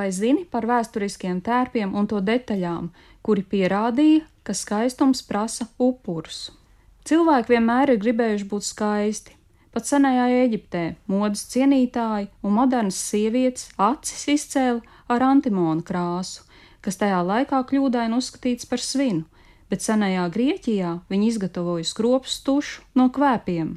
Vai zini par vēsturiskiem tērpiem un to detaļām, kuri pierādīja, ka skaistums prasa upurus? Cilvēki vienmēr ir gribējuši būt skaisti. Pat senajā Eģiptē modes cienītāji un modernas sievietes acis izcēla ar antimonu krāsu, kas tajā laikā kļūdaini uzskatīts par svinu, bet senajā Grieķijā viņi izgatavoja skropus tušu no kvēpiem.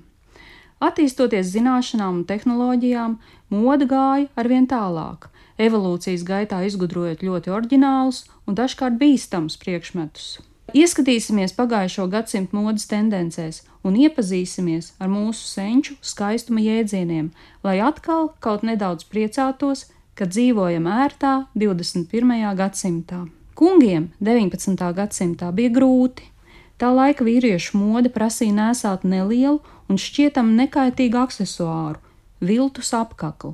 Attīstoties zināšanām un tehnoloģijām, moda gāja arvien tālāk, evolūcijas gaitā izgudrojot ļoti oriģinālus un dažkārt bīstamus priekšmetus. Ieskatīsimies pagājušo gadsimtu modes tendencēs un iepazīsimies ar mūsu senču skaistuma jēdzieniem, lai atkal kaut nedaudz priecātos, ka dzīvojam ērtā 21. gadsimtā. Kungiem 19. gadsimtā bija grūti. Tā laika vīriešu mode prasīja nēsāt nelielu un šķietam nekaitīgu aksesuāru - viltus apakli.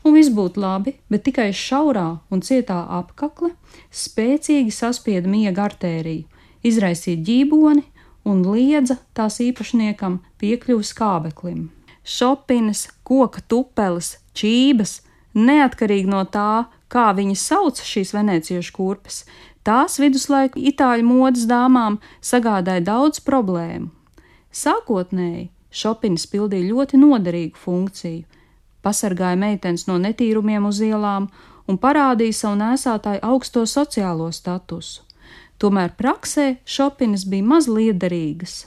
Un viss būtu labi, bet tikai šaurā un cietā apakle spēcīgi saspieda miega artēriju, izraisīja ģīboni un liedza tās īpašniekam piekļuvi skābeklim. Šopinas, koka tupeles, čības, neatkarīgi no tā, kā viņi sauc šīs veneciešu kurpes, tās viduslaiku itāļu modes dāmām sagādāja daudz problēmu. Sākotnēji šopins pildīja ļoti noderīgu funkciju, pasargāja meitenes no netīrumiem uz ielām un parādīja savu nēsātāju augsto sociālo statusu. Tomēr praksē šopinas bija maz liederīgas.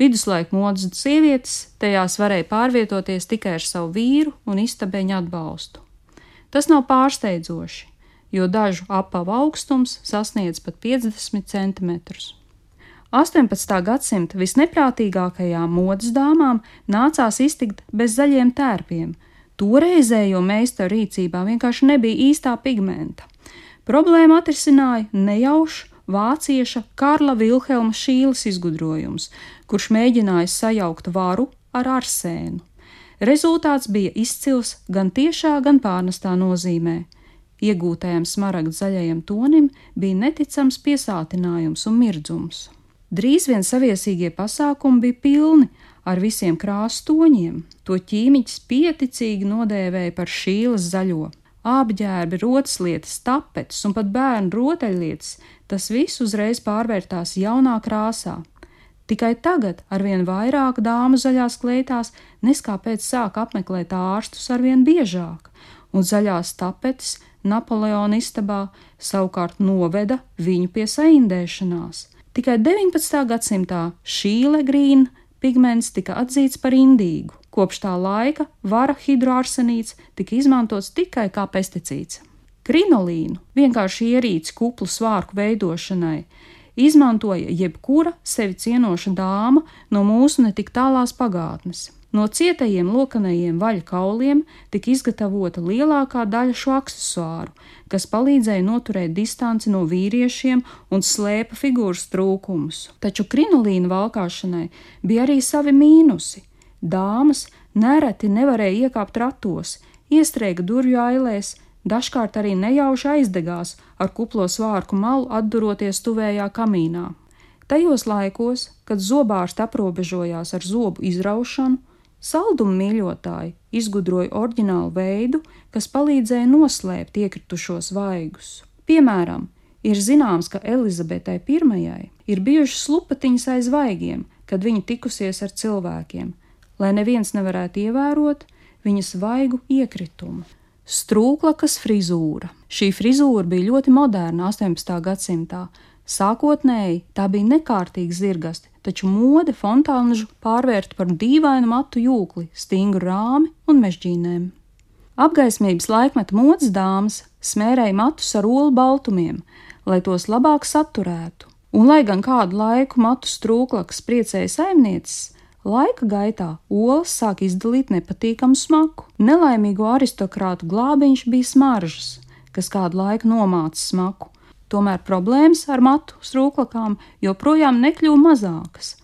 Viduslaiku modes sievietes tajās varēja pārvietoties tikai ar savu vīru un istabeņu atbalstu. Tas nav pārsteidzoši, jo dažu apavu augstums sasniedz pat 50 cm. 18. gadsimta visneprātīgākajām modes dāmām nācās iztikt bez zaļiem tērpiem. Toreizējo meistaru rīcībā vienkārši nebija īstā pigmenta. Problēmu atrisināja nejaušs vācieša Karla Vilhelma Šīles izgudrojums, kurš mēģināja sajaukt varu ar arsēnu. Rezultāts bija izcils gan tiešā, gan pārnestā nozīmē. Iegūtajam smaragda zaļajam tonim bija neticams piesātinājums un mirdzums. Drīz vien saviesīgie pasākumi bija pilni ar visiem krāsu toņiem. To ķīmiķis pieticīgi nodēvēja par šīles zaļo. Apģērbi, rotaslietas, tapetes un pat bērnu rotaļlietas - tas viss uzreiz pārvērtās jaunā krāsā. Tikai tagad arvien vairāk dāmu zaļās kleitās neskāpēc sāk apmeklēt ārstus arvien biežāk, un zaļās tapetes Napoleona istabā savukārt noveda viņu pie saindēšanās. Tikai 19. gadsimtā šīle grīna pigments tika atzīts par indīgu. Kopš tā laika vara hidroarsenīts tika izmantots tikai kā pesticīds. Krinolīnu, vienkārši ierīci kuplu svārku veidošanai, izmantoja jebkura sevi cienoša dāma no mūsu netik tālās pagātnes. No cietajiem lokanajiem vaļa kauliem tika izgatavota lielākā daļa šo aksesuāru, kas palīdzēja noturēt distanci no vīriešiem un slēpa figūras trūkumus. Taču krinolīna valkāšanai bija arī savi mīnusi. Dāmas nereti nevarēja iekāpt ratos, iestrēga durvju ailēs, Dažkārt arī nejauši aizdegās ar kuplo svārku malu atduroties tuvējā kamīnā. Tajos laikos, kad zobārsti aprobežojās ar zobu izraušanu, saldumu mīļotāji izgudroja oriģinālu veidu, kas palīdzēja noslēpt iekritušos vaigus. Piemēram, ir zināms, ka Elizabetei I ir bijušas lupatiņas aiz vaigiem, kad viņa tikusies ar cilvēkiem, lai neviens nevarētu ievērot viņas vaigu iekritumu. Strūklakas frizūra. Šī frizūra bija ļoti moderna 18. gadsimtā. Sākotnēji tā bija nekārtīga zirgasti, taču mode fontānužu pārvērta par dīvainu matu jūkli, stingru rāmi un mežģīnēm. Apgaismības laikmeta modes dāmas smērēja matus ar olu baltumiem, lai tos labāk saturētu, un lai gan kādu laiku matu strūklakas priecēja saimnieces, Laika gaitā olas sāk izdalīt nepatīkamu smaku. Nelaimīgo aristokrātu glābiņš bija smaržas, kas kādu laiku nomāca smaku. Tomēr problēmas ar matu strūklakām joprojām nekļuva mazākas.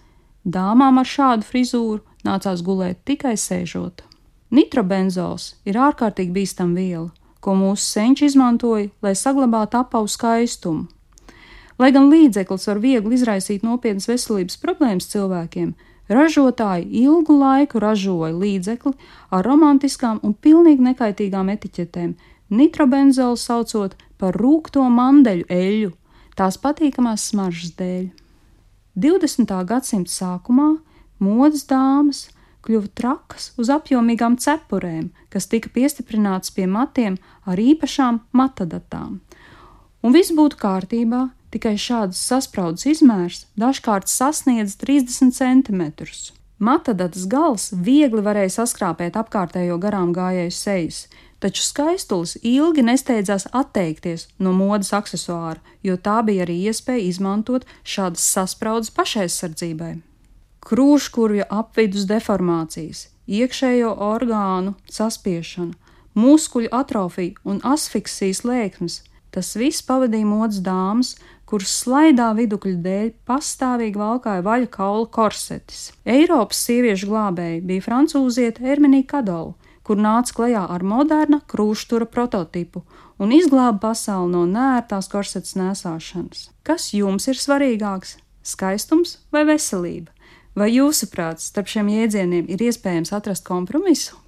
Dāmām ar šādu frizūru nācās gulēt tikai sēžot. Nitrobenzols ir ārkārtīgi bīstama viela, ko mūsu senči izmantoja, lai saglabātu apavu skaistumu. Lai gan līdzeklis var viegli izraisīt nopietnas veselības problēmas cilvēkiem, Ražotāji ilgu laiku ražoja līdzekli ar romantiskām un pilnīgi nekaitīgām etiķetēm, nitrobenzolu saucot par rūkto mandeļu eļļu, tās patīkamās smaržas dēļ. 20. gadsimta sākumā modes dāmas kļuva trakas uz apjomīgām cepurēm, kas tika piestiprinātas pie matiem ar īpašām matadatām. Un viss būtu kārtībā, tikai šādas saspraudas izmērs dažkārt sasniedz 30 cm. Matadatas gals viegli varēja saskrāpēt apkārtējo garām gājēju sejas, taču skaistulis ilgi nesteidzās atteikties no modes accessoāra, jo tā bija arī iespēja izmantot šādas saspraudas pašaizsardzībai. Krūškurvja apvidus deformācijas, iekšējo orgānu saspiešana, muskuļu atrofija un asfiksijas lēkmes – tas viss pavadīja modes dāmas, kuras slaidā vidukļu dēļ pastāvīgi valkāja vaļa kaula korsetis. Eiropas sieviešu glābēji bija francūziete Ermenija Kadola, kur nāca klajā ar moderna krūštura prototipu un izglāba pasauli no nērtās korsetes nēsāšanas. Kas jums ir svarīgāks - skaistums vai veselība? Vai jūsuprāt, starp šiem jēdzieniem ir iespējams atrast kompromisu?